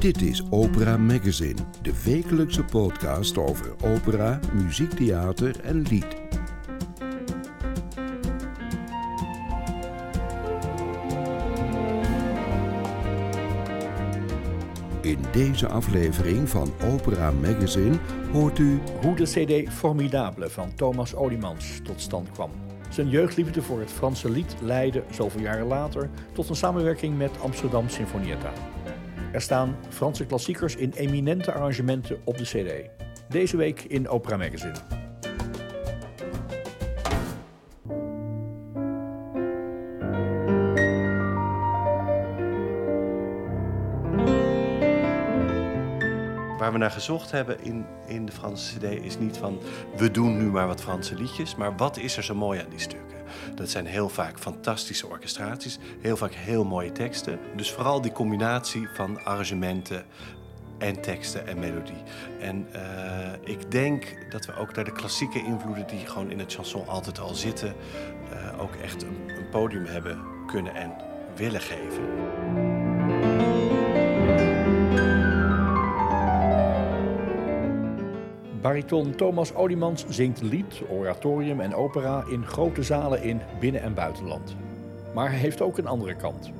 Dit is Opera Magazine, de wekelijkse podcast over opera, muziektheater en lied. In deze aflevering van Opera Magazine hoort u Hoe de CD Formidable van Thomas Olimans tot stand kwam. Zijn jeugdliefde voor het Franse lied leidde, zoveel jaren later, tot een samenwerking met Amsterdam Sinfonietta. Er staan Franse klassiekers in eminente arrangementen op de CD. Deze week in Opera Magazine. Waar we naar gezocht hebben in, in de Franse CD is niet van we doen nu maar wat Franse liedjes, maar wat is er zo mooi aan die stukken? Dat zijn heel vaak fantastische orchestraties, heel vaak heel mooie teksten. Dus vooral die combinatie van arrangementen en teksten en melodie. En eh, ik denk dat we ook daar de klassieke invloeden die gewoon in het chanson altijd al zitten, eh, ook echt een, een podium hebben kunnen en willen geven. Bariton Thomas Olimans zingt lied, oratorium en opera in grote zalen in binnen- en buitenland. Maar hij heeft ook een andere kant.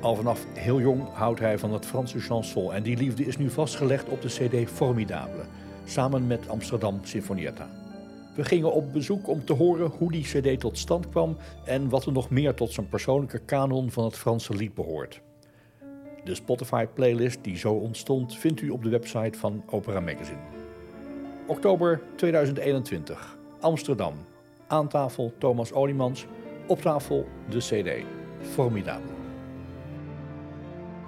Al vanaf heel jong houdt hij van het Franse chanson en die liefde is nu vastgelegd op de CD Formidable, samen met Amsterdam Sinfonietta. We gingen op bezoek om te horen hoe die CD tot stand kwam en wat er nog meer tot zijn persoonlijke kanon van het Franse lied behoort. De Spotify-playlist die zo ontstond vindt u op de website van Opera Magazine. Oktober 2021, Amsterdam. Aan tafel Thomas Olimans, op tafel de CD. Formidable.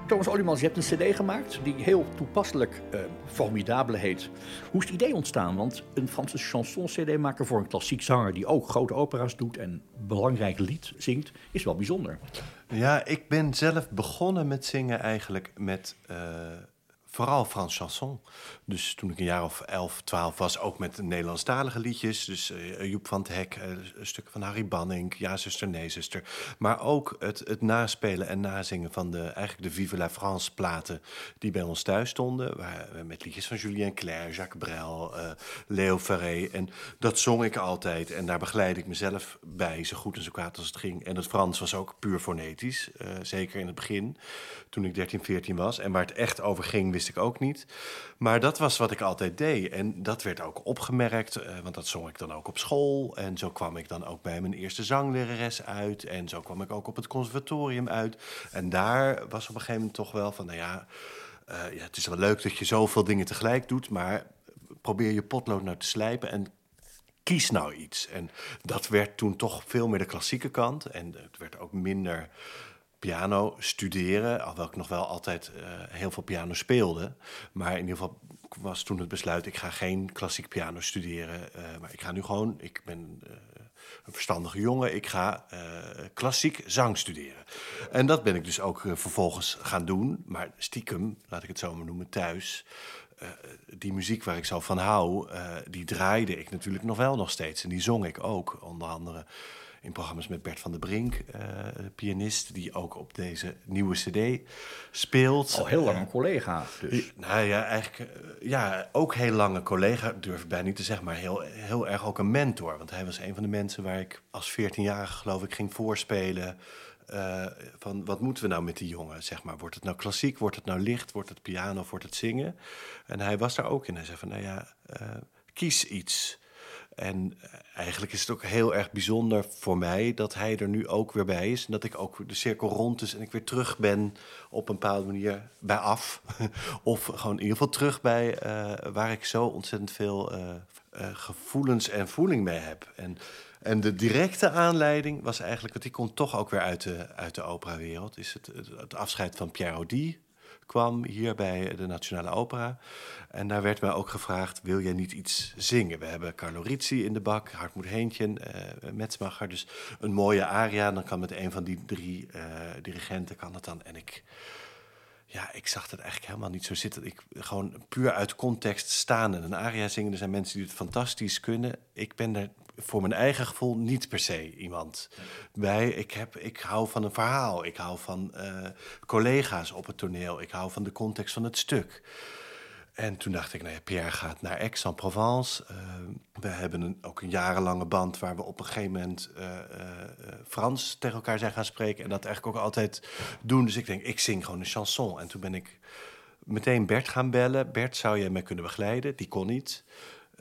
Thomas Olimans, je hebt een CD gemaakt die heel toepasselijk eh, heet. Hoe is het idee ontstaan? Want een Franse chanson-CD maken voor een klassiek zanger die ook grote opera's doet en belangrijk lied zingt, is wel bijzonder. Ja, ik ben zelf begonnen met zingen eigenlijk met uh, vooral Frans chanson. Dus toen ik een jaar of 11, 12 was, ook met Nederlandstalige liedjes. Dus uh, Joep van het Hek, uh, stukken van Harry Banning, Ja zuster, nee zuster. Maar ook het, het naspelen en nazingen van de, eigenlijk de Vive la France platen die bij ons thuis stonden. Met liedjes van Julien Clerc, Jacques Brel, uh, Leo Ferré. En dat zong ik altijd en daar begeleidde ik mezelf bij, zo goed en zo kwaad als het ging. En het Frans was ook puur fonetisch, zeker in het begin, toen ik 13, 14 was. En waar het echt over ging, ik ook niet. Maar dat was wat ik altijd deed. En dat werd ook opgemerkt, uh, want dat zong ik dan ook op school. En zo kwam ik dan ook bij mijn eerste zanglerares uit. En zo kwam ik ook op het conservatorium uit. En daar was op een gegeven moment toch wel van, nou ja, uh, ja het is wel leuk dat je zoveel dingen tegelijk doet, maar probeer je potlood nou te slijpen en kies nou iets. En dat werd toen toch veel meer de klassieke kant. En het werd ook minder piano studeren, alhoewel ik nog wel altijd uh, heel veel piano speelde. Maar in ieder geval was toen het besluit, ik ga geen klassiek piano studeren. Uh, maar ik ga nu gewoon, ik ben uh, een verstandige jongen, ik ga klassiek zang studeren. En dat ben ik dus ook vervolgens gaan doen. Maar stiekem, laat ik het zo maar noemen, thuis... die muziek waar ik zo van hou, die draaide ik natuurlijk nog wel nog steeds. En die zong ik ook, onder andere in programma's met Bert van der Brink, uh, pianist, die ook op deze nieuwe CD speelt. Al heel lang een collega. Dus. nou ja, eigenlijk ja, ook heel lange collega, durf ik bijna niet te zeggen, maar heel, heel erg ook een mentor. Want hij was een van de mensen waar ik als 14-jarige, geloof ik, ging voorspelen. Uh, van wat moeten we nou met die jongen? Zeg maar, wordt het nou klassiek? Wordt het nou licht? Wordt het piano? Wordt het zingen? En hij was daar ook in. Hij zei van, nou ja, kies iets. En eigenlijk is het ook heel erg bijzonder voor mij dat hij er nu ook weer bij is. En dat ik ook de cirkel rond is en ik weer terug ben op een bepaalde manier bij af. of gewoon in ieder geval terug bij uh, waar ik zo ontzettend veel uh, gevoelens en voeling mee heb. En, en de directe aanleiding was eigenlijk, want die komt toch ook weer uit de, uit de operawereld, is het, het, het afscheid van Pierre Audi kwam hier bij de Nationale Opera. En daar werd mij ook gevraagd, wil jij niet iets zingen? We hebben Carlo Rizzi in de bak, Hartmoed Heentje, uh, Metsmacher. Dus een mooie aria. Dan kan met een van die drie uh, dirigenten kan het dan. En ik, ja, ik zag dat eigenlijk helemaal niet zo zitten. Ik gewoon puur uit context staan en een aria zingen. Er zijn mensen die het fantastisch kunnen. Ik ben er voor mijn eigen gevoel niet per se iemand. Bij, ik, heb, ik hou van een verhaal. Ik hou van uh, collega's op het toneel. Ik hou van de context van het stuk. En toen dacht ik, nou ja, Pierre gaat naar Aix-en-Provence. Uh, we hebben een, ook een jarenlange band waar we op een gegeven moment uh, Frans tegen elkaar zijn gaan spreken. En dat eigenlijk ook altijd doen. Dus ik denk, ik zing gewoon een chanson. En toen ben ik meteen Bert gaan bellen. Bert, zou jij mij kunnen begeleiden? Die kon niet.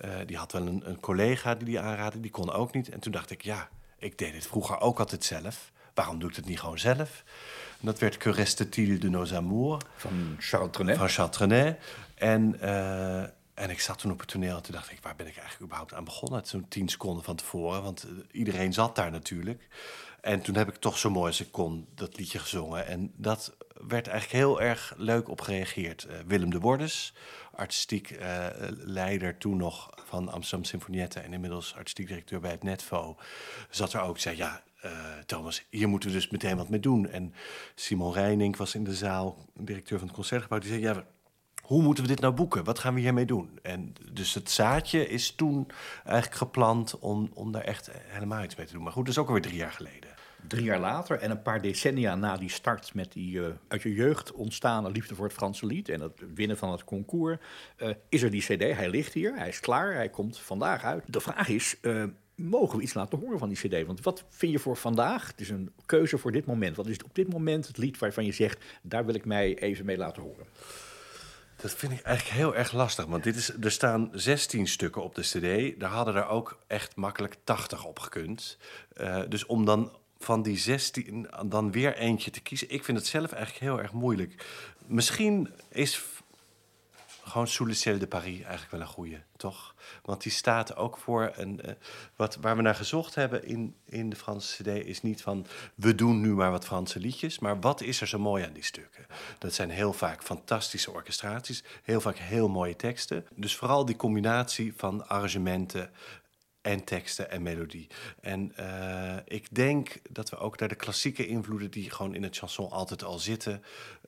Uh, die had wel een, een, collega die die aanraadde, die kon ook niet. En toen dacht ik, ja, ik deed het vroeger ook altijd zelf. Waarom doe ik het niet gewoon zelf? En dat werd Que reste-t-il de nos amours? Van Charles Trenet. Van Charles Trenet. En, uh, en ik zat toen op het toneel en toen dacht ik, waar ben ik eigenlijk überhaupt aan begonnen? Zo'n tien seconden van tevoren, want uh, iedereen zat daar natuurlijk. En toen heb ik toch zo mooi als ik kon dat liedje gezongen. En dat werd eigenlijk heel erg leuk op gereageerd. Uh, Willem de Bordes, artistiek uh, leider toen nog van Amsterdam Symfonietten... en inmiddels artistiek directeur bij het Netvo, zat er ook. zei, ja, uh, Thomas, hier moeten we dus meteen wat mee doen. En Simon Reining was in de zaal, directeur van het Concertgebouw... die zei, ja, hoe moeten we dit nou boeken? Wat gaan we hiermee doen? En dus het zaadje is toen eigenlijk geplant om, om daar echt helemaal iets mee te doen. Maar goed, dat is ook alweer drie jaar geleden drie jaar later en een paar decennia na die start met die uh, uit je jeugd ontstaande liefde voor het Franse lied en het winnen van het concours, uh, is er die CD. Hij ligt hier, hij is klaar, hij komt vandaag uit. De vraag is. Uh, mogen we iets laten horen van die CD? Want wat vind je voor vandaag? Het is een keuze voor dit moment. Wat is op dit moment het lied waarvan je zegt: daar wil ik mij even mee laten horen? Dat vind ik eigenlijk heel erg lastig. Want dit is, er staan 16 stukken op de CD. Daar hadden er ook echt makkelijk 80 op gekund. Dus om dan van die 16 dan weer eentje te kiezen. Ik vind het zelf eigenlijk heel erg moeilijk. Misschien is gewoon Sous de Paris eigenlijk wel een goede, toch? Want die staat ook voor een. Uh, wat, waar we naar gezocht hebben in, in de Franse CD is niet van we doen nu maar wat Franse liedjes, maar wat is er zo mooi aan die stukken? Dat zijn heel vaak fantastische orchestraties, heel vaak heel mooie teksten. Dus vooral die combinatie van arrangementen, en teksten en melodie. En uh, ik denk dat we ook daar de klassieke invloeden die gewoon in het chanson altijd al zitten,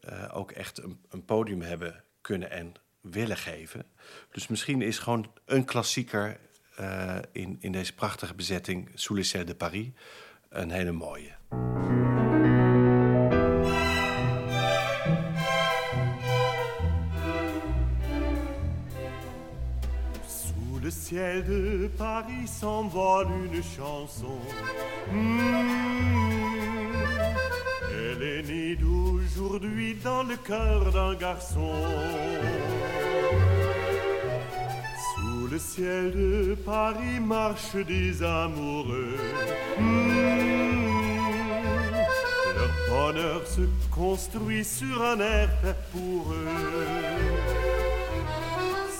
uh, ook echt een, een, podium hebben kunnen en willen geven. Dus misschien is gewoon een klassieker uh, in, in deze prachtige bezetting, Sous de Paris, een hele mooie. Ciel de Paris s'envole une chanson. Mmh. Elle est née d'aujourd'hui dans le cœur d'un garçon. Sous le ciel de Paris marchent des amoureux. Mmh. Leur bonheur se construit sur un air fait pour eux.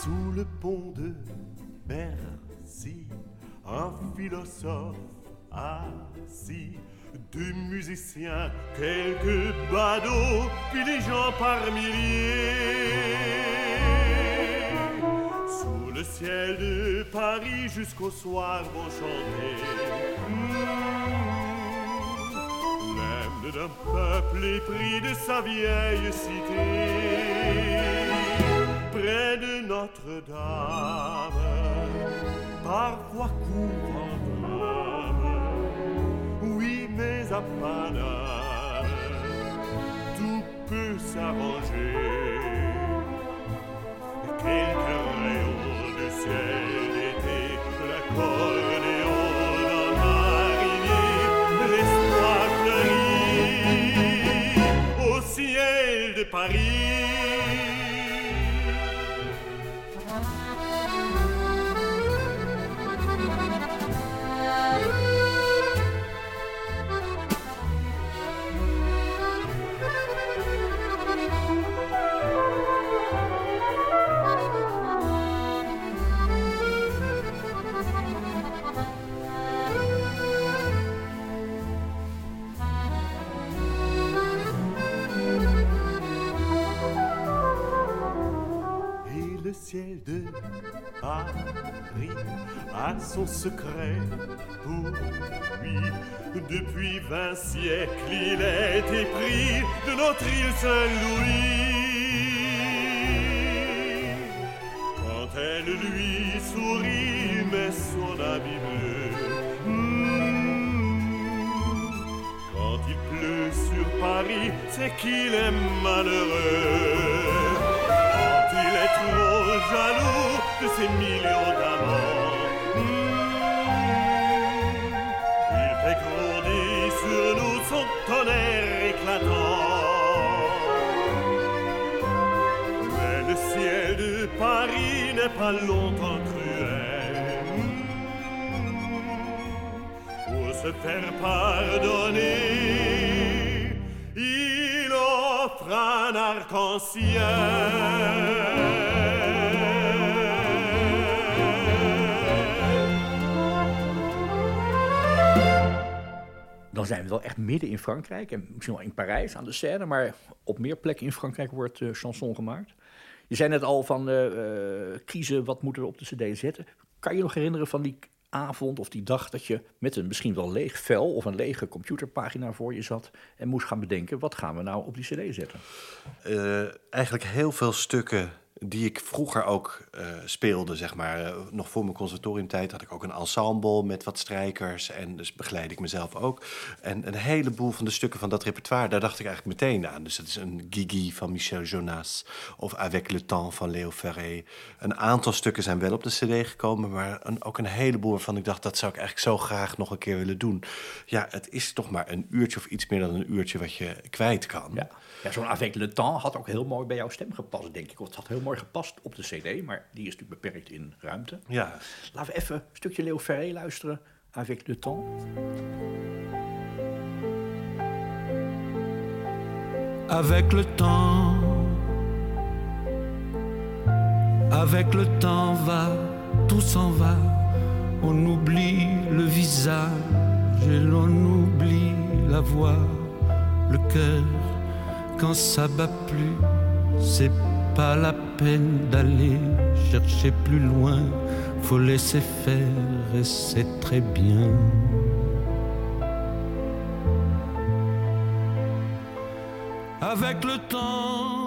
Sous le pont de Merci, un philosophe assis, deux musiciens, quelques badauds, puis des gens par milliers. Sous le ciel de Paris jusqu'au soir vont chanter. Même d'un peuple épris de sa vieille cité, près de Notre-Dame parfois court en. Oui, mais à Paname, tout peut s'arranger. Quelques rayons de ciel d'été, l'accordéon d'un marinier, l'espoir au ciel de Paris. De Paris a son secret pour lui. Depuis vingt siècles, il a été pris de notre île Saint-Louis. Quand elle lui sourit, met son habit bleu. Hmm. Quand il pleut sur Paris, c'est qu'il est malheureux. Jaloux de ses millions d'amants. Il fait grondir sur nous son tonnerre éclatant. Mais le ciel de Paris n'est pas longtemps cruel. Pour se faire pardonner, il offre un arc-en-ciel. Dan zijn we wel echt midden in Frankrijk en misschien wel in Parijs aan de Seine, maar op meer plekken in Frankrijk wordt eh, chanson gemaakt. Je zei net al van eh, eh, kiezen wat moeten we op de cd zetten. Kan je nog herinneren van die avond of die dag dat je met een misschien wel leeg vel of een lege computerpagina voor je zat en moest gaan bedenken wat gaan we nou op die cd zetten? Eigenlijk heel veel stukken die ik vroeger ook eh, speelde, zeg maar. Eh, nog voor mijn conservatoriumtijd had ik ook een ensemble met wat strijkers. En dus begeleid ik mezelf ook. En een heleboel van de stukken van dat repertoire, daar dacht ik eigenlijk meteen aan. Dus dat is een Guigui van Michel Jonas of Avec le temps van Leo Ferré. Een aantal stukken zijn wel op de cd gekomen, maar een, ook een heleboel waarvan ik dacht... dat zou ik eigenlijk zo graag nog een keer willen doen. Ja, het is toch maar een uurtje of iets meer dan een uurtje wat je kwijt kan. Ja, ja zo'n Avec le temps had ook heel mooi bij jouw stem gepast, denk ik. Of het had heel mooi gepast op de cd, maar die is natuurlijk beperkt in ruimte. Ja. Laten we even een stukje Leo Ferré luisteren, Avec le temps. Avec le temps, avec le temps va, tout s'en va, on oublie le visage et l'on oublie la voix, le cœur, quand ça bat plus, c'est pas la peine d'aller chercher plus loin, faut laisser faire et c'est très bien. Avec le temps.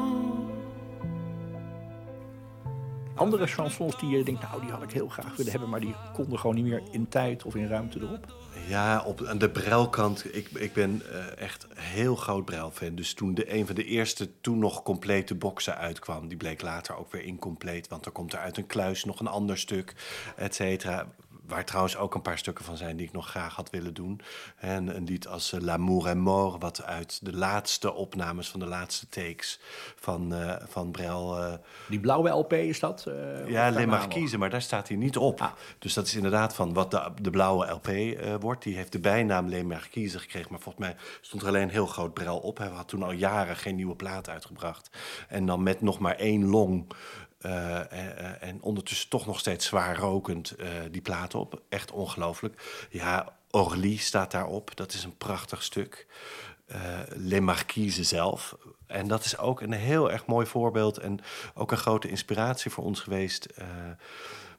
Andere chansons die je denkt, nou die had ik heel graag willen hebben, maar die konden gewoon niet meer in tijd of in ruimte erop. Ja, op aan de Brelkant. Ik, ik ben uh, echt heel groot Brel-fan. Dus toen de, een van de eerste toen nog complete boxen uitkwam... die bleek later ook weer incompleet. Want er komt er uit een kluis nog een ander stuk, et cetera. Waar trouwens ook een paar stukken van zijn die ik nog graag had willen doen. En een lied als uh, L'amour est mort, wat uit de laatste opnames van de laatste takes van, uh, van Brel. Uh, die blauwe LP is dat? ja, Les Marquise, maar daar staat hij niet op. Ah. Dus dat is inderdaad van wat de, de blauwe LP wordt. Die heeft de bijnaam Les Marquise gekregen, maar volgens mij stond er alleen een heel groot Brel op. Hij had toen al jaren geen nieuwe plaat uitgebracht. En dan met nog maar één long. Uh, en, en, ondertussen toch nog steeds zwaar rokend die plaat op. Echt ongelooflijk. Ja, Orly staat daarop. Dat is een prachtig stuk. Uh, Les zelf. En dat is ook een heel erg mooi voorbeeld. En ook een grote inspiratie voor ons geweest.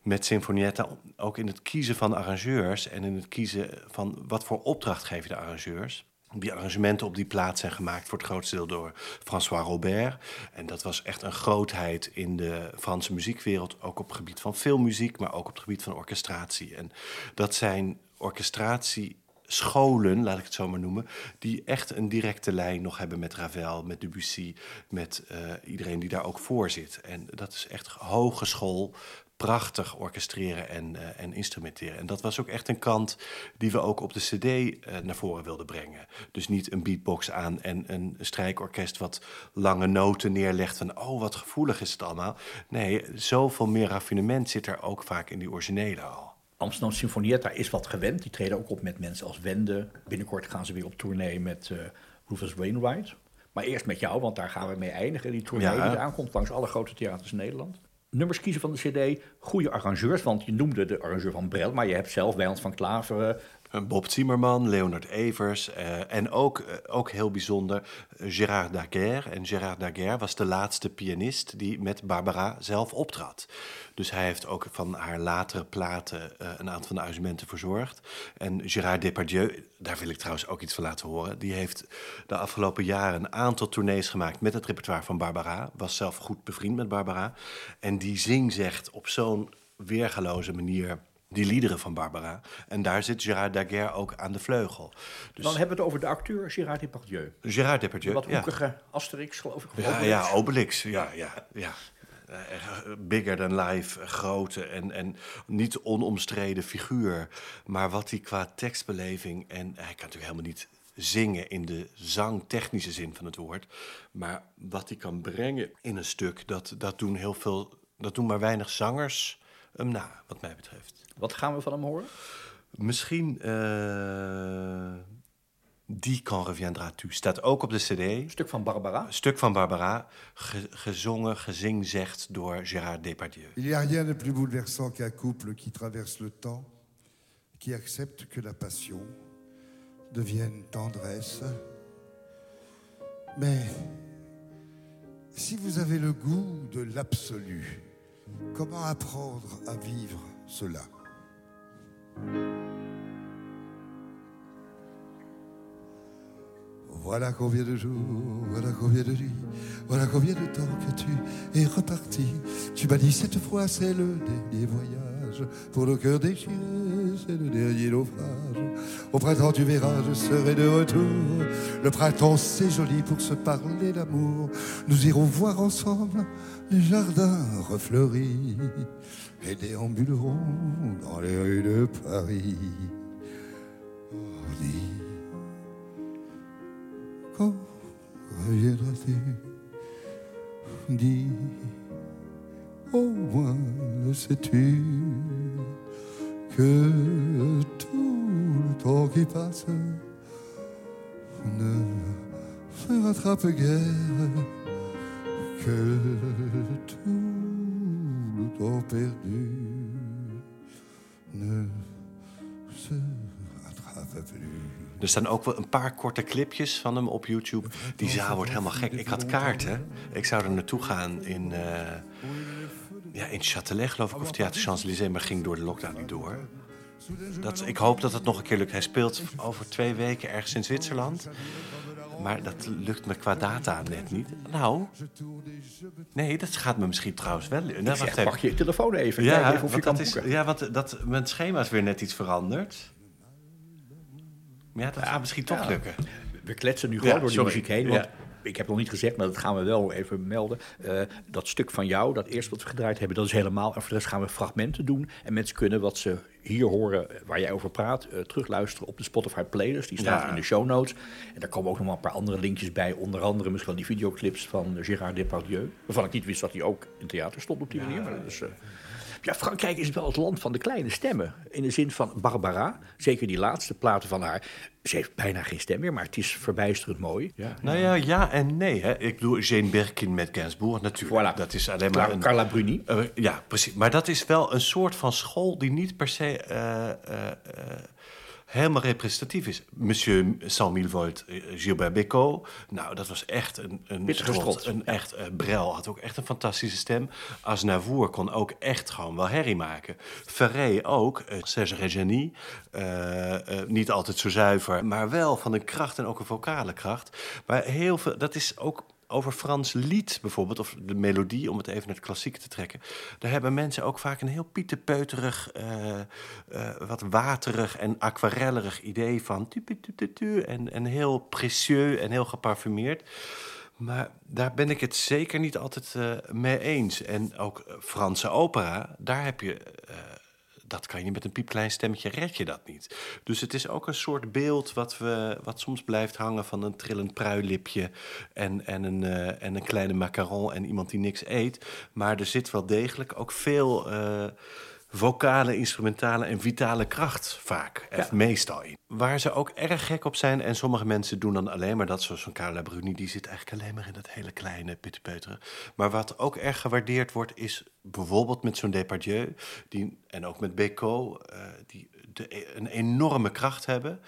met Sinfonietta. Ook in het kiezen van arrangeurs. En in het kiezen van wat voor opdracht geven de arrangeurs. Die arrangementen op die plaat zijn gemaakt voor het grootste deel door François Robert. En dat was echt een grootheid in de Franse muziekwereld. Ook op het gebied van filmmuziek, maar ook op het gebied van orchestratie. En dat zijn orchestratiescholen, laat ik het zo maar noemen, die echt een directe lijn nog hebben met Ravel, met Debussy, met uh, iedereen die daar ook voor zit. En dat is echt hogeschool prachtig orchestreren en, uh, en instrumenteren. En dat was ook echt een kant die we ook op de cd uh, naar voren wilden brengen. Dus niet een beatbox aan en een strijkorkest wat lange noten neerlegt van... oh, wat gevoelig is het allemaal. Nee, zoveel meer raffinement zit er ook vaak in die originele al. Amsterdam Sinfonietta is wat gewend. Die treden ook op met mensen als Wende. Binnenkort gaan ze weer op tournee met uh, Rufus Wainwright. Maar eerst met jou, want daar gaan we mee eindigen. Die tournee ja. die aankomt langs alle grote theaters in Nederland nummers kiezen van de cd, goede arrangeurs. Want je noemde de arrangeur van Brel, maar je hebt zelf Wijnand van Klaveren, Bob Zimmerman, Leonard Evers eh, en ook, eh, ook heel bijzonder eh, Gérard Daguerre. En Gérard Daguerre was de laatste pianist die met Barbara zelf optrad. Dus hij heeft ook van haar latere platen een aantal van de arrangementen verzorgd. En Gérard Depardieu, daar wil ik trouwens ook iets van laten horen. Die heeft de afgelopen jaren een aantal tournees gemaakt met het repertoire van Barbara. Was zelf goed bevriend met Barbara. En die zing zegt op zo'n weergaloze manier die liederen van Barbara. En daar zit Gérard Daguerre ook aan de vleugel. Dus Dan hebben we het over de acteur Gérard Depardieu. Gérard De Depardieu, wat ja. hoekige Asterix, geloof ik. Ja, Obelix. ja, Obelix. Ja, ja, ja. Eh, Bigger than life, grote en, en niet onomstreden figuur. Maar wat hij qua tekstbeleving... en hij kan natuurlijk helemaal niet zingen in de zangtechnische zin van het woord... maar wat hij kan brengen in een stuk... dat, dat, doen, heel veel, dat doen maar weinig zangers hem na, wat mij betreft. Wat gaan we van hem horen? Misschien... eh Die quand reviendras-tu staat ook op de cd... Een stuk van Barbara. stuk van Barbara, ge- gezongen, gezingzegd door Gérard Depardieu. Il n'y a rien de plus bouleversant qu'un couple qui traverse le temps, qui accepte que la passion devienne tendresse. Mais si vous avez le goût de l'absolu, comment apprendre à vivre cela? Voilà combien de jours, voilà combien de nuits, voilà combien de temps que tu es reparti. Tu m'as dit cette fois c'est le dernier voyage. Pour nos cœurs déchirés, c'est le dernier naufrage. Au printemps tu verras, je serai de retour. Le printemps c'est joli pour se parler d'amour. Nous irons voir ensemble les jardins refleuris et déambulerons dans les rues de Paris. Oh, dis, quand reviendras-tu? Dis, au moins le sais-tu que tout le temps qui passe ne se rattrape guère que tout le temps perdu ne se rattrape plus. Er staan ook wel een paar korte clipjes van hem op YouTube. Die zaal wordt helemaal gek. Ik had kaarten. Ik zou er naartoe gaan in, eh ja, in Châtelet, geloof ik, of Theater Champs-Élysées, maar ging door de lockdown niet door. Dat, ik hoop dat het nog een keer lukt. Hij speelt over twee weken ergens in Zwitserland. Maar dat lukt me qua data net niet. Nou, nee, dat gaat me misschien trouwens wel. Nou, Ik zeg, pak je telefoon even. Ja, even of je dat is, ja, want dat, mijn schema is weer net iets veranderd. Maar ja, dat gaat misschien toch ja. lukken. We kletsen nu gewoon Ja, door die sorry. muziek heen. Want Ja. Ik heb nog niet gezegd, maar dat gaan we wel even melden. Eh, dat stuk van jou, dat eerste wat we gedraaid hebben, dat is helemaal. En voor de rest gaan we fragmenten doen. En mensen kunnen wat ze hier horen, eh, waar jij over praat, eh, terugluisteren op de Spotify playlist. Die staat Ja. in de show notes. En daar komen ook nog wel een paar andere linkjes bij. Onder andere misschien wel die videoclips van Gérard Depardieu. Waarvan ik niet wist dat hij ook in theater stond op die manier. Maar dat is, ja, Frankrijk is wel het land van de kleine stemmen. In de zin van Barbara, zeker die laatste platen van haar. Ze heeft bijna geen stem meer, maar het is verbijsterend mooi. Ja. Nou ja, ja en nee. Hè. Ik bedoel, Jane Birkin met Gainsbourg natuurlijk. Voilà. Dat is alleen maar Carla, een... Carla Bruni. Eh, ja, precies. Maar dat is wel een soort van school die niet per se eh, eh, eh, helemaal representatief is. Monsieur 100 mille volt, eh, Gilbert Bécaud. Nou, dat was echt een, een strot. Een echt, eh, Brel had ook echt een fantastische stem. Aznavour kon ook echt gewoon wel herrie maken. Ferré ook. eh, Serge niet altijd zo zuiver, maar wel van een kracht en ook een vocale kracht. Maar heel veel, dat is ook over Frans lied bijvoorbeeld, of de melodie, om het even naar het klassieke te trekken. Daar hebben mensen ook vaak een heel pieterpeuterig, eh, eh, wat waterig en aquarellerig idee van. En, en heel précieux en heel geparfumeerd. Maar daar ben ik het zeker niet altijd eh, mee eens. En ook Franse opera, daar heb je. Dat kan je met een piepklein stemmetje, red je dat niet. Dus het is ook een soort beeld wat, we, wat soms blijft hangen van een trillend pruilipje en, en, een, eh, en een kleine macaron en iemand die niks eet. Maar er zit wel degelijk ook veel eh, vocale, instrumentale en vitale kracht vaak, of meestal in. Waar ze ook erg gek op zijn, en sommige mensen doen dan alleen maar dat, zoals van Carla Bruni, die zit eigenlijk alleen maar in dat hele kleine pittepeuteren. Maar wat ook erg gewaardeerd wordt, is bijvoorbeeld met zo'n Depardieu, die, en ook met Bécaud, eh, die de, een enorme kracht hebben.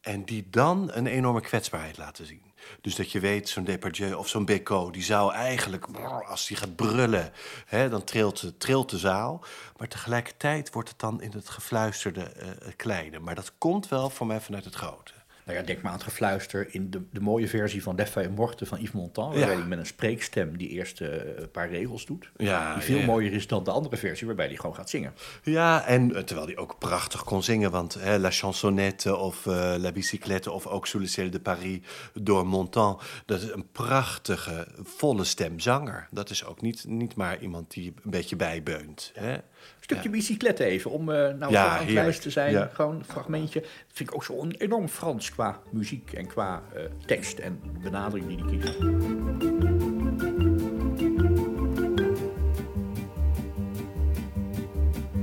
En die dan een enorme kwetsbaarheid laten zien. Dus dat je weet, zo'n Depardieu of zo'n Bécaud... die zou eigenlijk, als die gaat brullen... Hè, dan trilt, trilt de zaal. Maar tegelijkertijd wordt het dan in het gefluisterde uh, kleine. Maar dat komt wel voor mij vanuit het grote. Nou ja, denk maar aan het gefluister in de, de mooie versie van Deffe en Morte van Yves Montand. Waarbij hij met een spreekstem die eerste eh, paar regels doet. Ja, die veel mooier is dan de andere versie waarbij hij gewoon gaat zingen. Ja, en eh, terwijl hij ook prachtig kon zingen. Want hè, La Chansonnette of uh, La Bicyclette of ook Sous le ciel de Paris door Montand. Dat is een prachtige, volle stemzanger. Dat is ook niet, niet maar iemand die een beetje bijbeunt. Hè? Stukje ja. bicyclette even, om uh, nou ja, aan het lijst te zijn. Ja. Gewoon een fragmentje. Dat vind ik ook zo enorm Frans qua muziek en qua uh, tekst en benadering die hij kiest.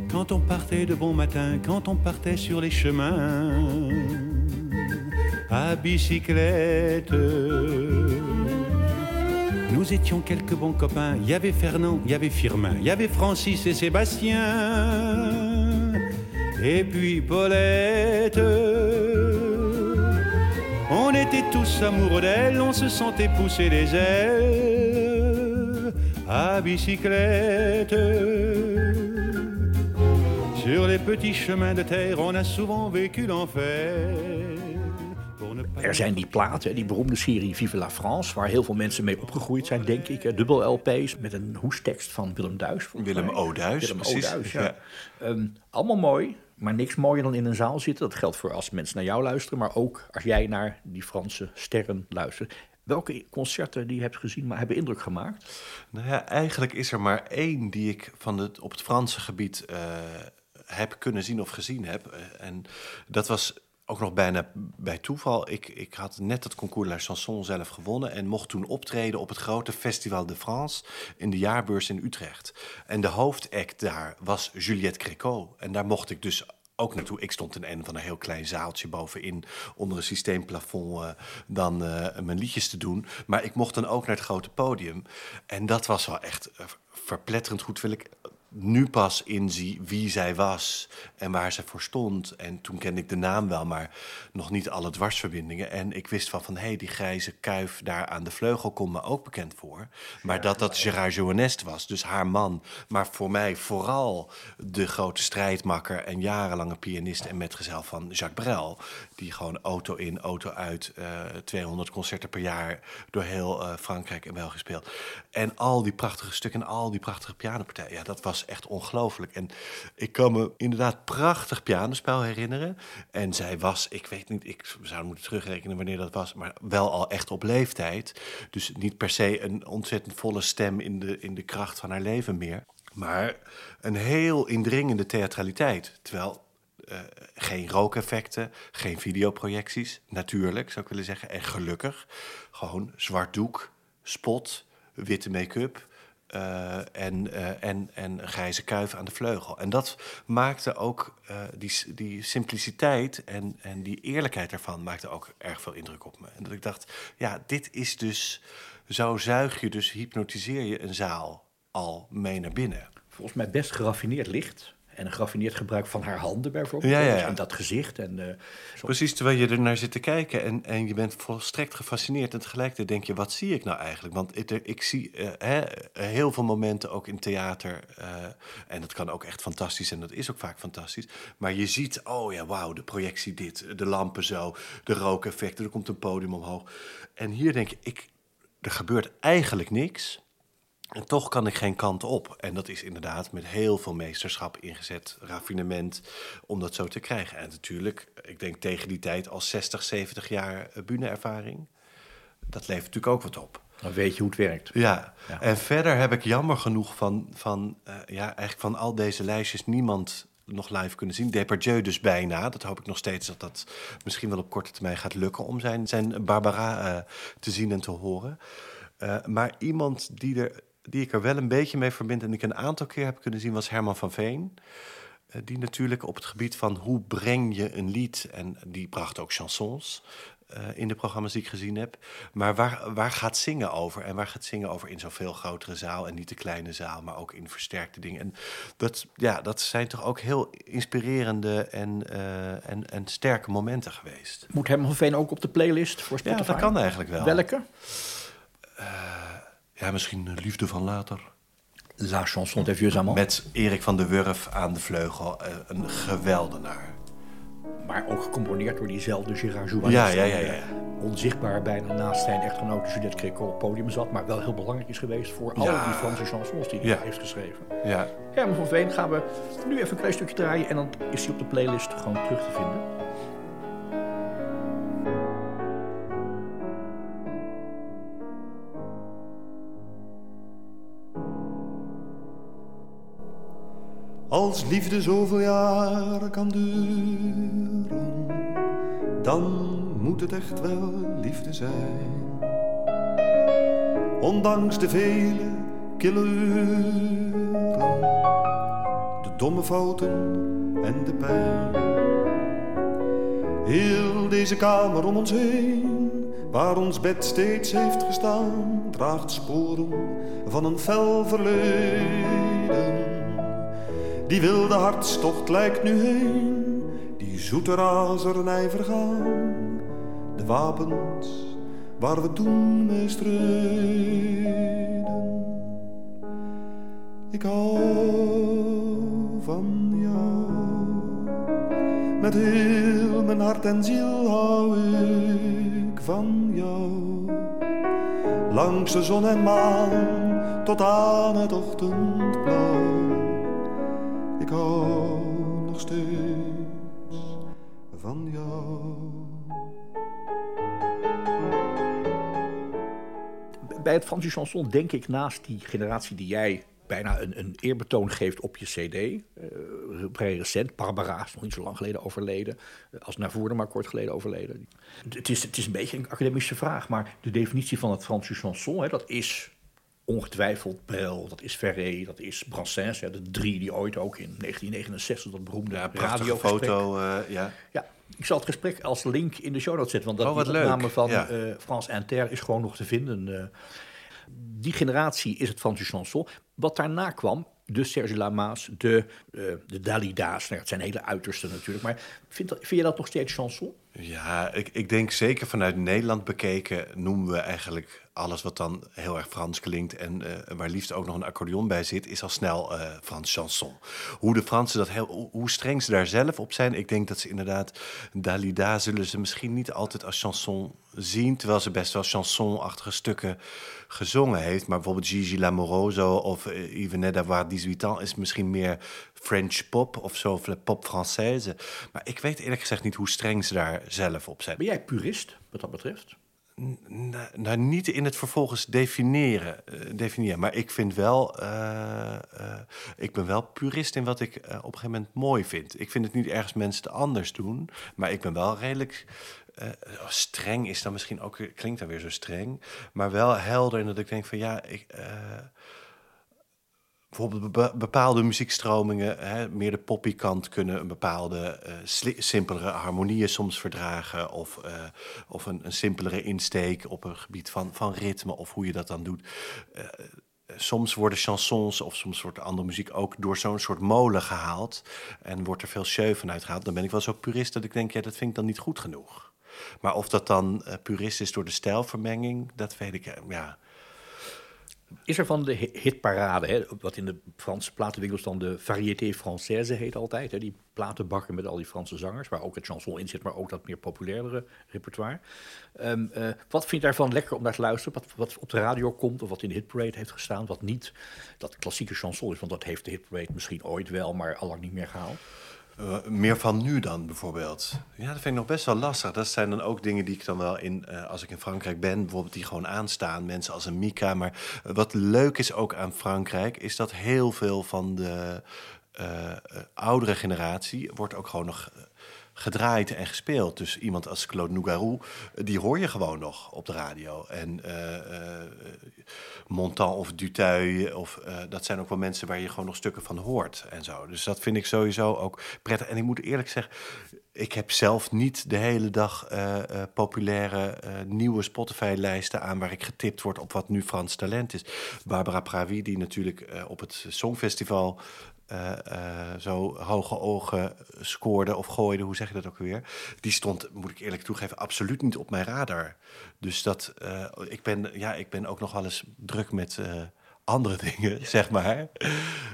Quand on partait de bon matin, quand on partait sur les chemins à bicyclette Nous étions quelques bons copains. Il y avait Fernand, il y avait Firmin, il y avait Francis et Sébastien. Et puis Paulette. On était tous amoureux d'elle, on se sentait pousser les ailes à bicyclette. Sur les petits chemins de terre, on a souvent vécu l'enfer. Er zijn die platen, die beroemde serie Vive la France, waar heel veel mensen mee opgegroeid zijn, denk ik. Dubbel LP's met een hoestekst van Willem Duis. Willem Oduis, Willem precies. ja. Ehm, allemaal mooi, maar niks mooier dan in een zaal zitten. Dat geldt voor als mensen naar jou luisteren, maar ook als jij naar die Franse sterren luistert. Welke concerten die je hebt gezien maar hebben indruk gemaakt? Nou ja, eigenlijk is er maar één die ik van het, op het Franse gebied uh, heb kunnen zien of gezien heb. En dat was ook nog bijna bij toeval. Ik, ik had net het concours La Chanson zelf gewonnen en mocht toen optreden op het grote Festival de France in de jaarbeurs in Utrecht. En de hoofdact daar was Juliette Créco. En daar mocht ik dus ook naartoe. Ik stond in een van een heel klein zaaltje bovenin onder een systeemplafond uh, dan uh, mijn liedjes te doen. Maar ik mocht dan ook naar het grote podium. En dat was wel echt uh, verpletterend goed. Wil ik nu pas inzie wie zij was en waar ze voor stond. En toen kende ik de naam wel, maar nog niet alle dwarsverbindingen. En ik wist wel van, hé, hey, die grijze kuif daar aan de vleugel komt me ook bekend voor. Maar dat dat Gerard Joannest was, dus haar man. Maar voor mij vooral de grote strijdmakker en jarenlange pianist en metgezel van Jacques Brel. Die gewoon auto in, auto uit, uh, eh, 200 concerten per jaar door heel uh, Frankrijk en België speelt. En al die prachtige stukken en al die prachtige pianopartijen. Ja, dat was echt ongelooflijk. En ik kan me inderdaad prachtig pianospel herinneren. En zij was, ik weet niet, ik zou moeten terugrekenen wanneer dat was, maar wel al echt op leeftijd. Dus niet per se een ontzettend volle stem in de, in de kracht van haar leven meer. Maar een heel indringende theatraliteit. Terwijl uh, geen rookeffecten, geen videoprojecties, natuurlijk zou ik willen zeggen. En gelukkig, gewoon zwart doek, spot, witte make-up. Uh, en, uh, en, en grijze kuif aan de vleugel. En dat maakte ook uh, die, die simpliciteit en, en die eerlijkheid ervan maakte ook erg veel indruk op me. En dat ik dacht, ja, dit is dus, zo zuig je dus, hypnotiseer je een zaal al mee naar binnen. Volgens mij best geraffineerd licht. En een geraffineerd gebruik van haar handen bijvoorbeeld. Ja, ja, ja. En dat gezicht. En, uh, Precies, terwijl je er naar zit te kijken en, en je bent volstrekt gefascineerd. En tegelijkertijd denk je, wat zie ik nou eigenlijk? Want ik, ik zie uh, hè, heel veel momenten ook in theater. Uh, en dat kan ook echt fantastisch en dat is ook vaak fantastisch. Maar je ziet, oh ja, wauw, de projectie dit, de lampen zo, de rookeffecten, er komt een podium omhoog. En hier denk je, ik, er gebeurt eigenlijk niks... En toch kan ik geen kant op. En dat is inderdaad met heel veel meesterschap ingezet, raffinement, om dat zo te krijgen. En natuurlijk, ik denk tegen die tijd al 60, 70 jaar bühneervaring. Dat levert natuurlijk ook wat op. Dan weet je hoe het werkt. Ja, ja. en verder heb ik jammer genoeg van, van, uh, ja, eigenlijk van al deze lijstjes niemand nog live kunnen zien. Depardieu dus bijna. Dat hoop ik nog steeds dat dat misschien wel op korte termijn gaat lukken om zijn, zijn Barbara uh, te zien en te horen. Uh, maar iemand die er die ik er wel een beetje mee verbind en ik een aantal keer heb kunnen zien, was Herman van Veen. Uh, die natuurlijk op het gebied van hoe breng je een lied, en die bracht ook chansons, eh, in de programma's die ik gezien heb. Maar waar, waar gaat zingen over? En waar gaat zingen over in zo'n veel grotere zaal en niet de kleine zaal, maar ook in versterkte dingen? En dat, ja, dat zijn toch ook heel inspirerende en, eh, en, en sterke momenten geweest. Moet Herman van Veen ook op de playlist voor Ja, Spotify? dat kan eigenlijk wel. Welke? Ja, misschien Liefde van Later. La chanson des vieux amants. Met Erik van der Wurf aan de vleugel. eh, een geweldenaar. Maar ook gecomponeerd door diezelfde Gérard Jouvin. Ja, ja, ja, ja. Onzichtbaar bijna naast zijn echtgenote Juliette Créco op het podium zat. Maar wel heel belangrijk is geweest voor al Ja. die Franse chansons die hij Ja. heeft geschreven. Ja. Herman van Veen gaan we nu even een klein stukje draaien. En dan is hij op de playlist gewoon terug te vinden. Als liefde zoveel jaren kan duren, dan moet het echt wel liefde zijn. Ondanks de vele kille uren, de domme fouten en de pijn. Heel deze kamer om ons heen, waar ons bed steeds heeft gestaan, draagt sporen van een fel verleden. Die wilde hartstocht lijkt nu heen, die zoete razernij vergaan. De wapens waar we toen mee streden. Ik hou van jou, met heel mijn hart en ziel hou ik van jou. Langs de zon en maan tot aan het ochtendblauw. Ik nog steeds van jou. Bij het Franse chanson denk ik naast die generatie die jij bijna een, een eerbetoon geeft op je cd. vrij recent. Barbara is nog niet zo lang geleden overleden. Eh, als Navour maar kort geleden overleden. Het is, het is een beetje een academische vraag. Maar de definitie van het Franse chanson, hè, dat is ongetwijfeld Brel, dat is Ferré, dat is Brassens. Hè, de drie die ooit ook in 1969 dat beroemde Ja, prachtige radiogesprek foto. eh, ja. ja, ik zal het gesprek als link in de show notes zetten. Want dat Oh, leuk. opname van Ja. eh France Inter is gewoon nog te vinden. eh. die generatie is het Franse chanson. Wat daarna kwam, de Serge Lama's, de, de Dalida's. Nou, ja, het zijn hele uitersten natuurlijk. Maar vind, dat- vind je dat nog steeds chanson? Ja, ik, ik denk zeker vanuit Nederland bekeken noemen we eigenlijk alles wat dan heel erg Frans klinkt en eh, waar liefst ook nog een accordeon bij zit, is al snel eh, Frans chanson. Hoe de Fransen dat heel, hoe- streng ze daar zelf op zijn, ik denk dat ze inderdaad Dalida zullen ze misschien niet altijd als chanson zien, terwijl ze best wel chansonachtige stukken gezongen heeft. Maar bijvoorbeeld Gigi Lamoroso of uh, venait d'avoir 18 ans is misschien meer French pop of zo, pop française. Maar ik weet eerlijk gezegd niet hoe streng ze daar zelf op zijn. Ben jij purist wat dat betreft? Nou, nou, niet in het vervolgens definiëren, eh, definiëren. Maar ik vind wel, eh, eh, ik ben wel purist in wat ik op een gegeven moment mooi vind. Ik vind het niet ergens mensen het anders doen, maar ik ben wel redelijk oh, streng is dan misschien ook klinkt dan weer zo streng, maar wel helder in dat ik denk van ja, ik. Bijvoorbeeld be- bepaalde muziekstromingen, hè, meer de poppy kant, kunnen een bepaalde sli- simpelere harmonieën soms verdragen. Of, eh, of een, een simpelere insteek op een gebied van, van ritme, of hoe je dat dan doet. Eh, soms worden chansons of soms wordt andere muziek ook door zo'n soort molen gehaald. En wordt er veel show van uitgehaald. Dan ben ik wel zo purist dat ik denk, ja, dat vind ik dan niet goed genoeg. Maar of dat dan purist is door de stijlvermenging, dat weet ik, ja... Is er van de hi- hitparade, hè, wat in de Franse platenwinkels dan de Variété Française heet altijd. Hè, die platenbakken met al die Franse zangers, waar ook het chanson in zit, maar ook dat meer populairdere repertoire. Ehm, eh, wat vind je daarvan lekker om naar te luisteren? Wat, wat op de radio komt of wat in de hitparade heeft gestaan, wat niet dat klassieke chanson is, want dat heeft de hitparade misschien ooit wel, maar allang niet meer gehaald. Eh, meer van nu dan bijvoorbeeld? Ja, dat vind ik nog best wel lastig. Dat zijn dan ook dingen die ik dan wel in, eh, als ik in Frankrijk ben, bijvoorbeeld die gewoon aanstaan. Mensen als een Mika. Maar eh, wat leuk is ook aan Frankrijk, is dat heel veel van de oudere generatie wordt ook gewoon nog gedraaid en gespeeld. Dus iemand als Claude Nougaro, eh, die hoor je gewoon nog op de radio. En eh, eh, Montand of Duteuil. Of, dat zijn ook wel mensen waar je gewoon nog stukken van hoort en zo. Dus dat vind ik sowieso ook prettig. En ik moet eerlijk zeggen, ik heb zelf niet de hele dag populaire nieuwe Spotify-lijsten aan waar ik getipt word op wat nu Frans talent is. Barbara Pravi, die natuurlijk op het Songfestival eh, eh, zo hoge ogen scoorde of gooide, hoe zeg je dat ook weer? Die stond, moet ik eerlijk toegeven, absoluut niet op mijn radar. Dus dat, eh, ik, ben, ja, ik ben ook nog wel eens druk met andere dingen, zeg maar.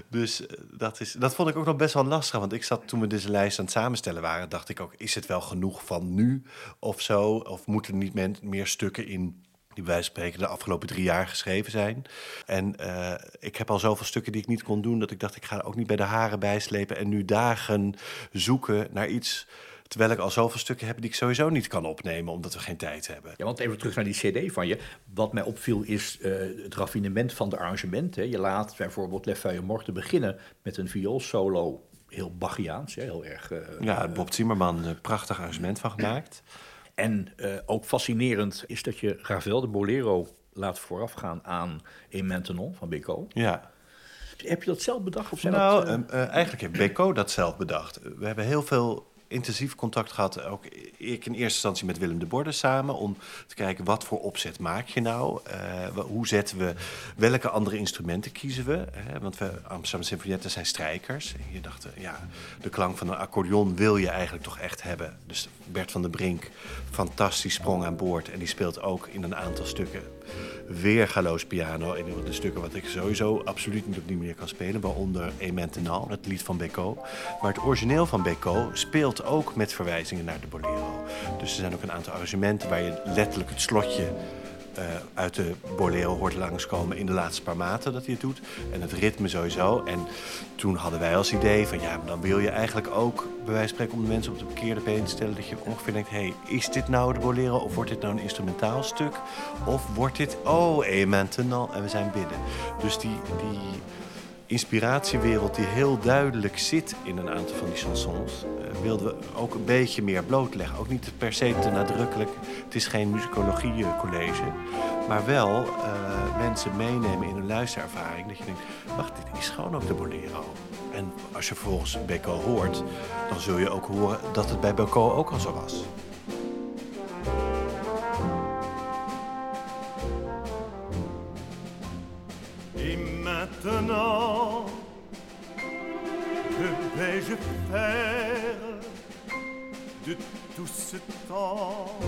Dus dat, is, dat vond ik ook nog best wel lastig. Want ik zat toen we deze lijst aan het samenstellen waren, dacht ik ook: is het wel genoeg van nu of zo? Of moeten er niet meer stukken in die bij wijze van spreken de afgelopen drie jaar geschreven zijn? En eh, ik heb al zoveel stukken die ik niet kon doen, dat ik dacht: ik ga er ook niet bij de haren bijslepen en nu dagen zoeken naar iets. Terwijl ik al zoveel stukken heb die ik sowieso niet kan opnemen, omdat we geen tijd hebben. Ja, want even terug naar die cd van je. Wat mij opviel is eh, het raffinement van de arrangementen. Je laat bijvoorbeeld Les Feuilles Morte beginnen met een vioolsolo. Heel Bachiaans, heel erg... eh, Ja, Bob Zimmerman, een prachtig arrangement van gemaakt. En eh, ook fascinerend is dat je Ravel de Bolero laat voorafgaan aan Maintenant van Beko. Ja. Heb je dat zelf bedacht? Of zijn Nou, dat, eh, eigenlijk heeft Beko dat zelf bedacht. We hebben heel veel intensief contact gehad, ook ik in eerste instantie met Willem de Borde samen, om te kijken wat voor opzet maak je nou? Eh, hoe zetten we, welke andere instrumenten kiezen we? Want we, Amsterdam Symfonietten zijn strijkers. Je dacht, eh, ja, de klank van een accordeon wil je eigenlijk toch echt hebben. Dus Bert van der Brink, fantastisch sprong aan boord. En die speelt ook in een aantal stukken weergaloos piano. Een van de stukken wat ik sowieso absoluut niet manier kan spelen. Waaronder E Maintenant, het lied van Beko. Maar het origineel van Beko speelt ook met verwijzingen naar de bolero. Dus er zijn ook een aantal arrangementen waar je letterlijk het slotje eh, uit de bolero hoort langskomen in de laatste paar maten dat hij het doet. En het ritme sowieso. En toen hadden wij als idee van ja, maar dan wil je eigenlijk ook bij wijze van spreken om de mensen op de verkeerde been te stellen. Dat je ongeveer denkt, hey, is dit nou de bolero of wordt dit nou een instrumentaal stuk? Of wordt dit, oh, et maintenant, en we zijn binnen. Dus die, die inspiratiewereld die heel duidelijk zit in een aantal van die chansons, eh, wilden we ook een beetje meer blootleggen. Ook niet per se te nadrukkelijk. Het is geen musicologie-college, maar wel eh, mensen meenemen in hun luisterervaring. Dat je denkt, wacht, dit is gewoon ook de bolero. En als je vervolgens Beko hoort, dan zul je ook horen dat het bij Beko ook al zo was. Maintenant, que vais-je faire de tout ce temps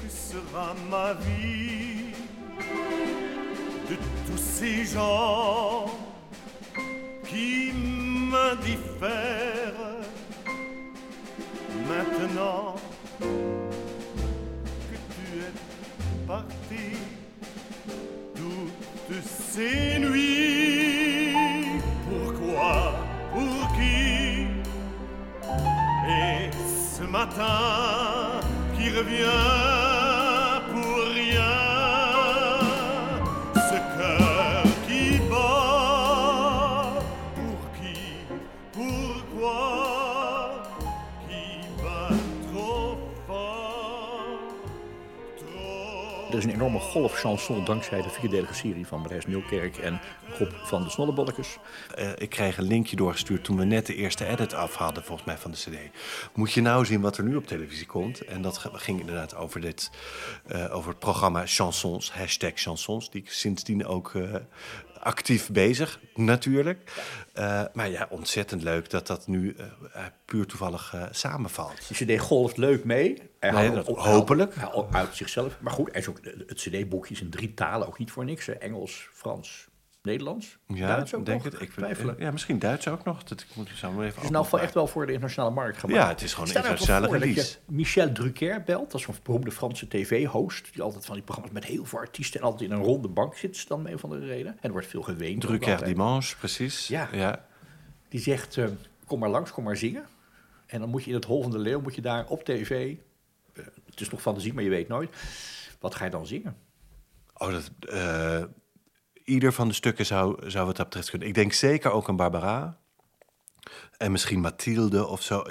Que sera ma vie de tous ces gens qui m'indiffèrent Maintenant que tu es parti? Ces nuits. Pourquoi Pour qui? Et ce matin qui revient Er is een enorme golf chanson dankzij de vierdelige serie van Brijs Nieuwkerk en Rob van de Snollebollekes. Eh, ik kreeg een linkje doorgestuurd toen we net de eerste edit af hadden, volgens mij, van de CD. Moet je nou zien wat er nu op televisie komt? En dat ging inderdaad over, dit, eh, over het programma Chansons, hashtag Chansons, die ik sindsdien ook eh, actief bezig, natuurlijk. Eh, maar ja, ontzettend leuk dat dat nu eh, eh, puur toevallig samenvalt. Die cd golft leuk mee. Nee, dat- hopelijk. uit zichzelf. Maar goed, hij is ook, het cd-boekje is in drie talen ook niet voor niks. Hè. Engels, Frans, Nederlands, Ja, Duits ook denk nog. het. Ik twijfelen. Ja, misschien Duits ook nog. Dat, ik moet zo maar even Het is nou wel echt wel voor de internationale markt gemaakt. Ja, het is gewoon een nou internationale voor release. Michel Drucker belt, dat is een beroemde Franse tv-host, die altijd van die programma's met heel veel artiesten en altijd in een ronde bank zit, dan een van de reden. En er wordt veel geweend. Drucker. Dimanche, precies. Ja. ja. Die zegt, eh, kom maar langs, kom maar zingen. En dan moet je in het Hol van de Leeuw, moet je daar op tv, eh, het is nog fantasie, maar je weet nooit, wat ga je dan zingen? Oh, dat, eh, ieder van de stukken zou, zou wat dat betreft kunnen. Ik denk zeker ook aan Barbara. En misschien Mathilde of zo.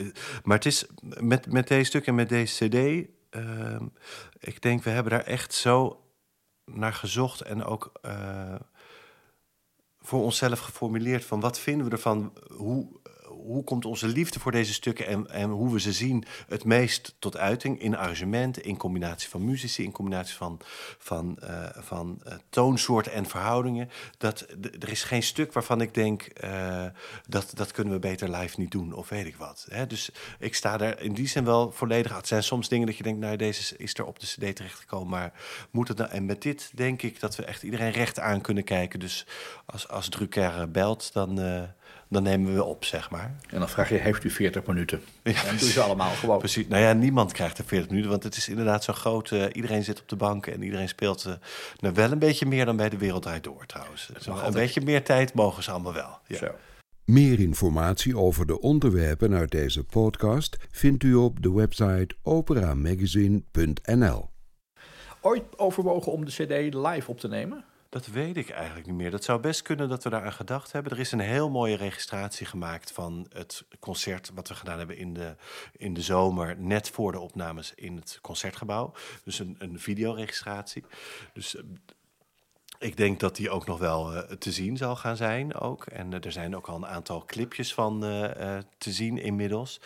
Maar het is met, met deze stukken en met deze cd... ehm, ik denk, we hebben daar echt zo naar gezocht en ook eh, voor onszelf geformuleerd van wat vinden we ervan, hoe, hoe komt onze liefde voor deze stukken en, en hoe we ze zien het meest tot uiting in arrangementen, in combinatie van muzici, in combinatie van, van, uh, van uh, toonsoorten en verhoudingen. Dat, er is geen stuk waarvan ik denk uh, dat dat kunnen we beter live niet doen of weet ik wat. Hè? Dus ik sta daar in die zin wel volledig. Het zijn soms dingen dat je denkt, nou deze is er op de CD terechtgekomen, maar moet het nou? En met dit denk ik dat we echt iedereen recht aan kunnen kijken. Dus als, als Drucker belt, dan dan nemen we op, zeg maar. En dan vraag je, heeft u 40 minuten? Ja, en doen ze allemaal gewoon. Precies. Nou ja, niemand krijgt er 40 minuten, want het is inderdaad zo groot. Uh, iedereen zit op de bank en iedereen speelt uh, nou wel een beetje meer dan bij de Wereld Draait Door trouwens. Zo, een beetje meer tijd mogen ze allemaal wel. Ja. Zo. Meer informatie over de onderwerpen uit deze podcast vindt u op de website operamagazine.nl. Ooit overwogen om de CD live op te nemen? Dat weet ik eigenlijk niet meer. Dat zou best kunnen dat we daar aan gedacht hebben. Er is een heel mooie registratie gemaakt van het concert wat we gedaan hebben in de, in de zomer, net voor de opnames in het concertgebouw. Dus een, een videoregistratie. Dus eh, ik denk dat die ook nog wel uh, te zien zal gaan zijn ook. En uh, er zijn ook al een aantal clipjes van te zien inmiddels.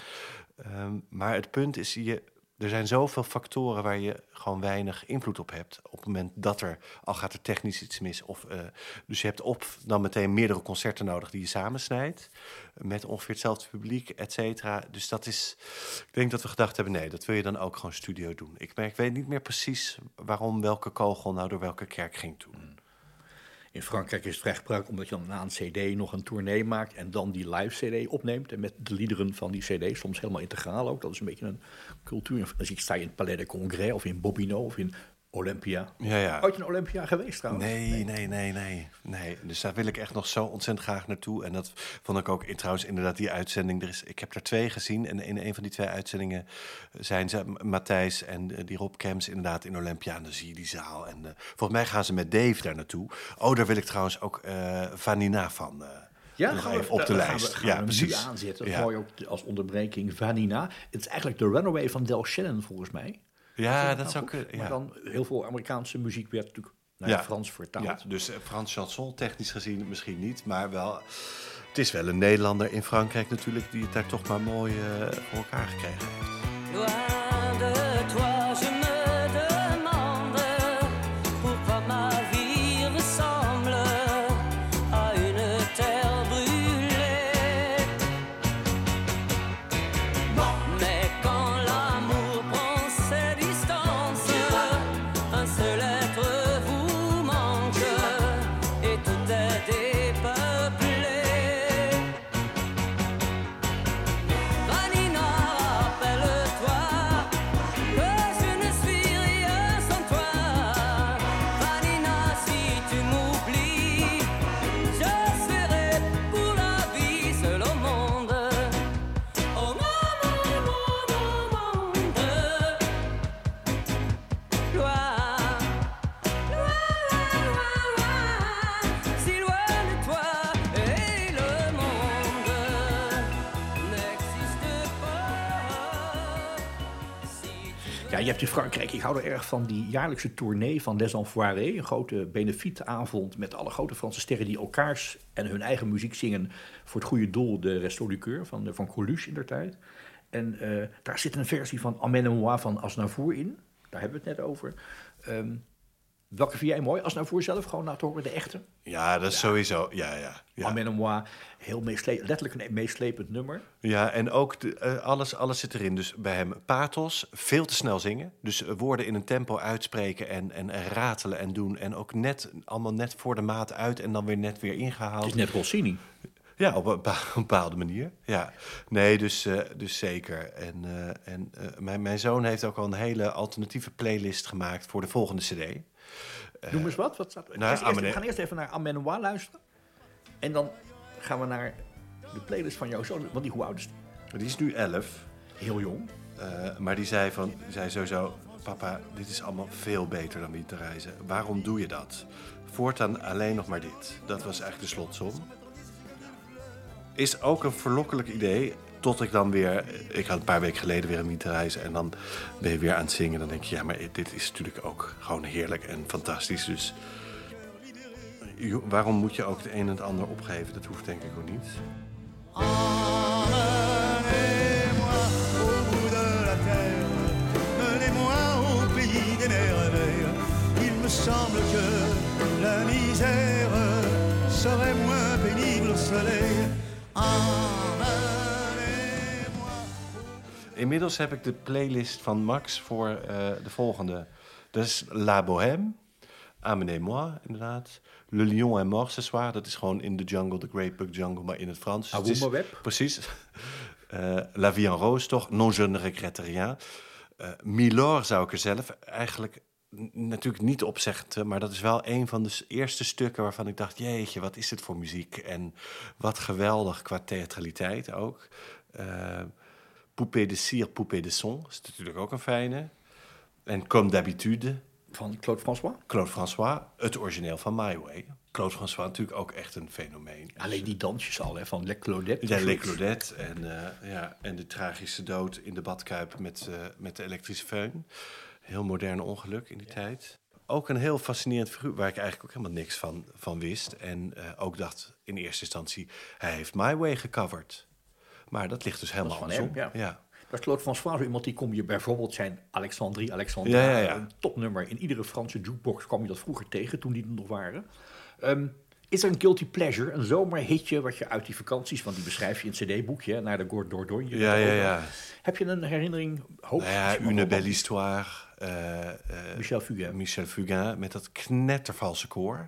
Um, maar het punt is, je, er zijn zoveel factoren waar je gewoon weinig invloed op hebt. Op het moment dat er, al gaat er technisch iets mis. Of, uh, dus je hebt op dan meteen meerdere concerten nodig die je samensnijdt. Met ongeveer hetzelfde publiek, et cetera. Dus dat is, ik denk dat we gedacht hebben, nee, dat wil je dan ook gewoon studio doen. Ik, ik weet niet meer precies waarom welke kogel nou door welke kerk ging toen. In Frankrijk is het vrij omdat je dan na een CD nog een tournee maakt en dan die live CD opneemt. En met de liederen van die CD, soms helemaal integraal ook. Dat is een beetje een cultuur. Dan sta je in het Palais de Congrès of in Bobino of in Olympia. Ja, ja. Ooit een Olympia geweest trouwens? Nee, nee, nee, nee, nee. Dus daar wil ik echt nog zo ontzettend graag naartoe. En dat vond ik ook in, trouwens inderdaad die uitzending. Er is, ik heb er twee gezien. En in een van die twee uitzendingen zijn ze, Matthijs en uh, die Rob Kems, inderdaad in Olympia. En dan zie je die zaal. En uh, volgens mij gaan ze met Dave daar naartoe. Oh, daar wil ik trouwens ook uh, Vanina van... Ja, nog even op de lijst. Gaan we, gaan ja, precies. aanzetten. Ja. mooi ook als onderbreking Vanina. Het is eigenlijk de runaway van Del Shannon volgens mij. Ja, dat zou kunnen. Ja. Maar dan heel veel Amerikaanse muziek werd natuurlijk naar ja. Frans vertaald. Ja, dus uh, Frans chanson technisch gezien misschien niet, maar wel. Het is wel een Nederlander in Frankrijk natuurlijk die het daar toch maar mooi uh, voor elkaar gekregen heeft. In Frankrijk, ik hou er erg van, die jaarlijkse tournee van Les Enfoirés. Een grote benefietavond met alle grote Franse sterren die elkaars en hun eigen muziek zingen voor het goede doel. De Resto du Coeur van, van Coluche in der tijd. En uh, daar zit een versie van Amène-moi van Asnavour in. Daar hebben we het net over. Um, Welke vind jij mooi? Als nou voor zelf gewoon naar te horen, de echte? Ja, dat is sowieso. Ja, ja. ja. moi, heel meeslepend, letterlijk een meeslepend nummer. Ja, en ook de, uh, alles, alles zit erin. Dus bij hem pathos, veel te snel zingen. Dus woorden in een tempo uitspreken en, en, en ratelen en doen. En ook net, allemaal net voor de maat uit en dan weer net weer ingehaald. Het is net Rossini. Ja, op een bepaalde manier. Ja. Nee, dus, uh, dus zeker. En, uh, en mijn, mijn zoon heeft ook al een hele alternatieve playlist gemaakt voor de volgende CD. Noem eens wat. wat staat, nou, eerst, we gaan eerst even naar Amenois luisteren. En dan gaan we naar de playlist van jouw zoon. Want die, hoe oud is die? Die is nu 11. Heel jong. Uh, maar die zei, van, die zei sowieso... Papa, dit is allemaal veel beter dan te reizen. Waarom doe je dat? Voortaan alleen nog maar dit. Dat was eigenlijk de slotsom. Is ook een verlokkelijk idee. Tot ik dan weer, ik had een paar weken geleden weer een wietreis en dan ben je weer aan het zingen. Dan denk je, ja, maar dit is natuurlijk ook gewoon heerlijk en fantastisch. Dus waarom moet je ook het een en het ander opgeven? Dat hoeft denk ik ook niet. Inmiddels heb ik de playlist van Max voor eh, de volgende. Dat is La Bohème, Amenez-moi, inderdaad. Le Lion est mort ce soir, dat is gewoon in the jungle, the Great Book Jungle, maar in het Frans. Ah, Het is- Wommerweb. Precies. Eh, La Vie en Rose toch, Non je ne regrette rien. Eh, Milor zou ik er zelf eigenlijk natuurlijk niet op zeggen, maar dat is wel een van de eerste stukken waarvan ik dacht, jeetje, wat is dit voor muziek? En wat geweldig qua theatraliteit ook. Eh Poupée de cire, Poupée de son, is natuurlijk ook een fijne. En Comme d'habitude, Van Claude François. Claude François, het origineel van My Way. Claude François natuurlijk ook echt een fenomeen. Alleen die dansjes al, hè, van Le Claudette. Ja, Le. Claudette en, eh, ja, en de tragische dood in de badkuip met, eh, met de elektrische föhn. Heel modern ongeluk in die tijd. Ook een heel fascinerend figuur waar ik eigenlijk ook helemaal niks van, van wist. En eh, ook dacht in eerste instantie, hij heeft My Way gecoverd. Maar dat ligt dus helemaal andersom. ja. ja. Dat is Claude François, zo iemand die kom je bijvoorbeeld zijn Alexandrie, Alexandra, Ja, ja, ja. een topnummer. In iedere Franse jukebox kwam je dat vroeger tegen, toen die er nog waren. Ehm, is er een guilty pleasure, een zomerhitje, wat je uit die vakanties, want die beschrijf je in het cd-boekje, naar de Gord Dordogne. Ja, ja, ja. Heb je een herinnering? Hoop, Nou ja, Une belle histoire. Eh, eh, Michel Fugain. Michel Fugain met dat knettervalse koor.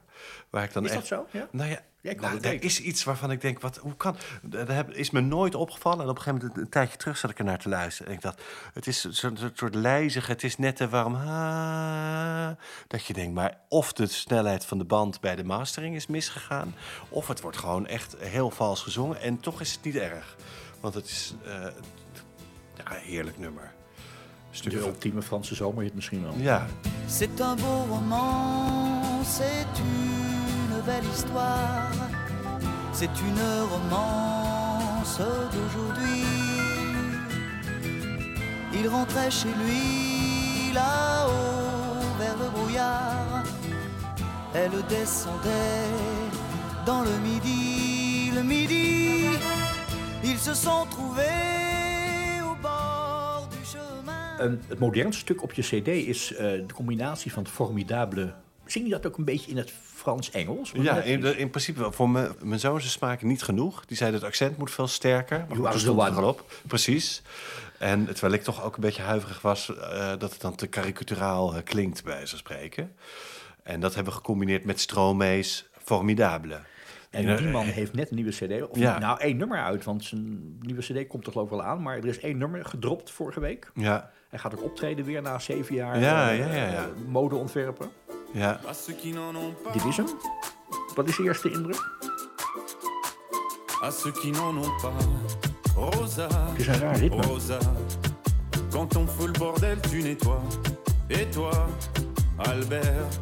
Waar ik dan Is dat echt, zo? Ja? Nou ja, nou, er is iets waarvan ik denk, wat, hoe kan... Dat is me nooit opgevallen. En op een gegeven moment, een tijdje terug, zat ik er naar te luisteren. En ik dacht, het is zo'n soort, soort lijzig, het is net te warm. ah, dat je denkt, maar of de snelheid van de band bij de mastering is misgegaan... of het wordt gewoon echt heel vals gezongen. En toch is het niet erg. Want het is eh, ja, een heerlijk nummer. Stuk De van- ultieme Franse zomerhit misschien wel. ja, C'est un beau roman, c'est une belle histoire, c'est une romance d'aujourd'hui. Il rentrait chez lui là-haut vers le brouillard. Elle descendait dans le midi, le midi. Ils se sont trouvés het modernste stuk op je cd is eh, de combinatie van het formidabele... Zing je dat ook een beetje in het Frans-Engels? Ja, in, in principe wel. Voor mijn, mijn zoon zijn smaak niet genoeg. Die zei dat het accent moet veel sterker. Maar goed, stond het one. wel op. Precies. En terwijl ik toch ook een beetje huiverig was... eh, dat het dan te karikaturaal eh, klinkt, bij zo'n spreken. En dat hebben we gecombineerd met Stromae's Formidable. En die man heeft net een nieuwe cd. Of Ja. nou, één nummer uit, want zijn nieuwe cd komt er geloof ik wel aan. Maar er is één nummer gedropt vorige week. Ja, Hij gaat ook optreden weer na zeven jaar Ja, eh, ja, ja, ja. eh, modeontwerpen. ja. Dit is hem. Wat is de eerste indruk? à ceux qui n'en ont pas. Rosa, Het is een raar ritme. Rosa, quand on fout le bordel, tu nettoies. Et toi, Albert,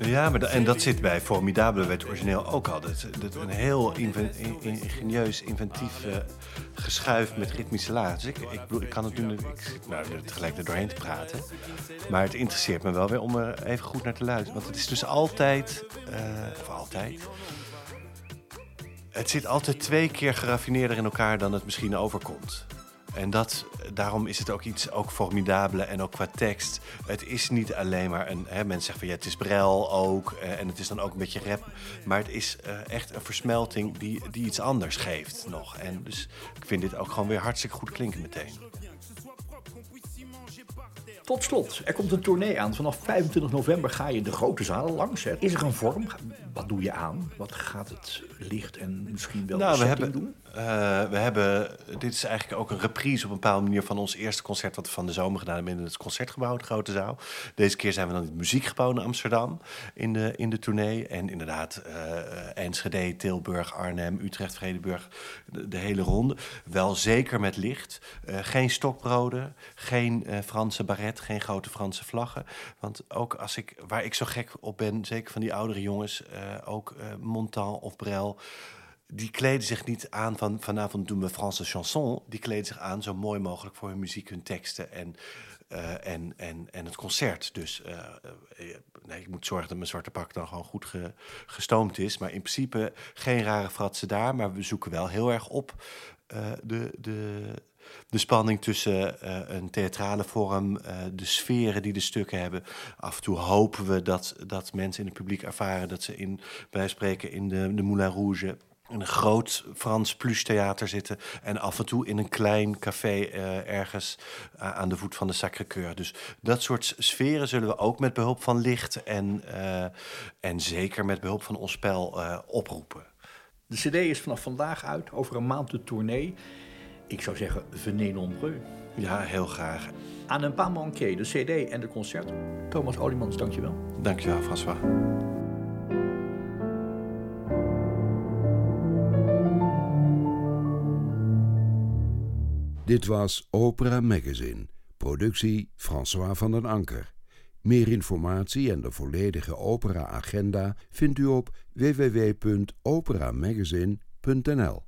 Ja, maar da- en dat zit bij Formidable, werd origineel ook al. Dat, dat een heel inven- in- ingenieus, inventief eh, geschuif met ritmische lagen. Dus ik, ik, bedoel, ik kan het nu ik zit nou er tegelijk er doorheen te praten. Maar het interesseert me wel weer om er even goed naar te luisteren. Want het is dus altijd, eh, of altijd... Het zit altijd twee keer geraffineerder in elkaar dan het misschien overkomt. En dat, daarom is het ook iets ook formidabele en ook qua tekst. Het is niet alleen maar een... Hè, mensen zeggen van ja, het is brel ook. eh, en het is dan ook een beetje rap. Maar het is eh, echt een versmelting die, die iets anders geeft nog. En dus ik vind dit ook gewoon weer hartstikke goed klinken meteen. Tot slot, er komt een tournee aan. Vanaf 25 november ga je de grote zalen langs. Is er een vorm? Wat doe je aan? Wat gaat het licht en misschien wel Nou, de we hebben, doen? eh, we hebben... Dit is eigenlijk ook een reprise op een bepaalde manier... van ons eerste concert wat we van de zomer gedaan hebben... in het Concertgebouw, de Grote Zaal. Deze keer zijn we dan in het Muziekgebouw in Amsterdam... in de, in de tournee. En inderdaad, eh, Enschede, Tilburg, Arnhem, Utrecht, Vredenburg... De, de hele ronde. Wel zeker met licht. Eh, geen stokbroden, geen Franse baret... geen grote Franse vlaggen. Want ook als ik... Waar ik zo gek op ben, zeker van die oudere jongens... ook eh Montan of Brel die kleden zich niet aan van vanavond doen we Franse chanson. Die kleden zich aan zo mooi mogelijk voor hun muziek, hun teksten en, uh, en, en, en het concert. Dus nee, ik moet zorgen dat mijn zwarte pak dan gewoon goed ge, gestoomd is. Maar in principe geen rare fratsen daar. Maar we zoeken wel heel erg op de, de, de spanning tussen uh, een theatrale vorm, uh, de sferen die de stukken hebben. Af en toe hopen we dat, dat mensen in het publiek ervaren dat ze in, bij spreken in de, de Moulin Rouge een groot Frans plus theater zitten en af en toe in een klein café uh, ergens aan de voet van de Sacré-Cœur. Dus dat soort sferen zullen we ook met behulp van licht en, en zeker met behulp van ons spel oproepen. De CD is vanaf vandaag uit, over een maand de tournee. Ik zou zeggen, venez nombreux. Ja, heel graag. Aan een paar manqué, de CD en de concert. Thomas Olimans, dankjewel. Dankjewel, François. Dit was Opera Magazine, productie François van den Anker. Meer informatie en de volledige opera-agenda vindt u op www.operamagazine.nl.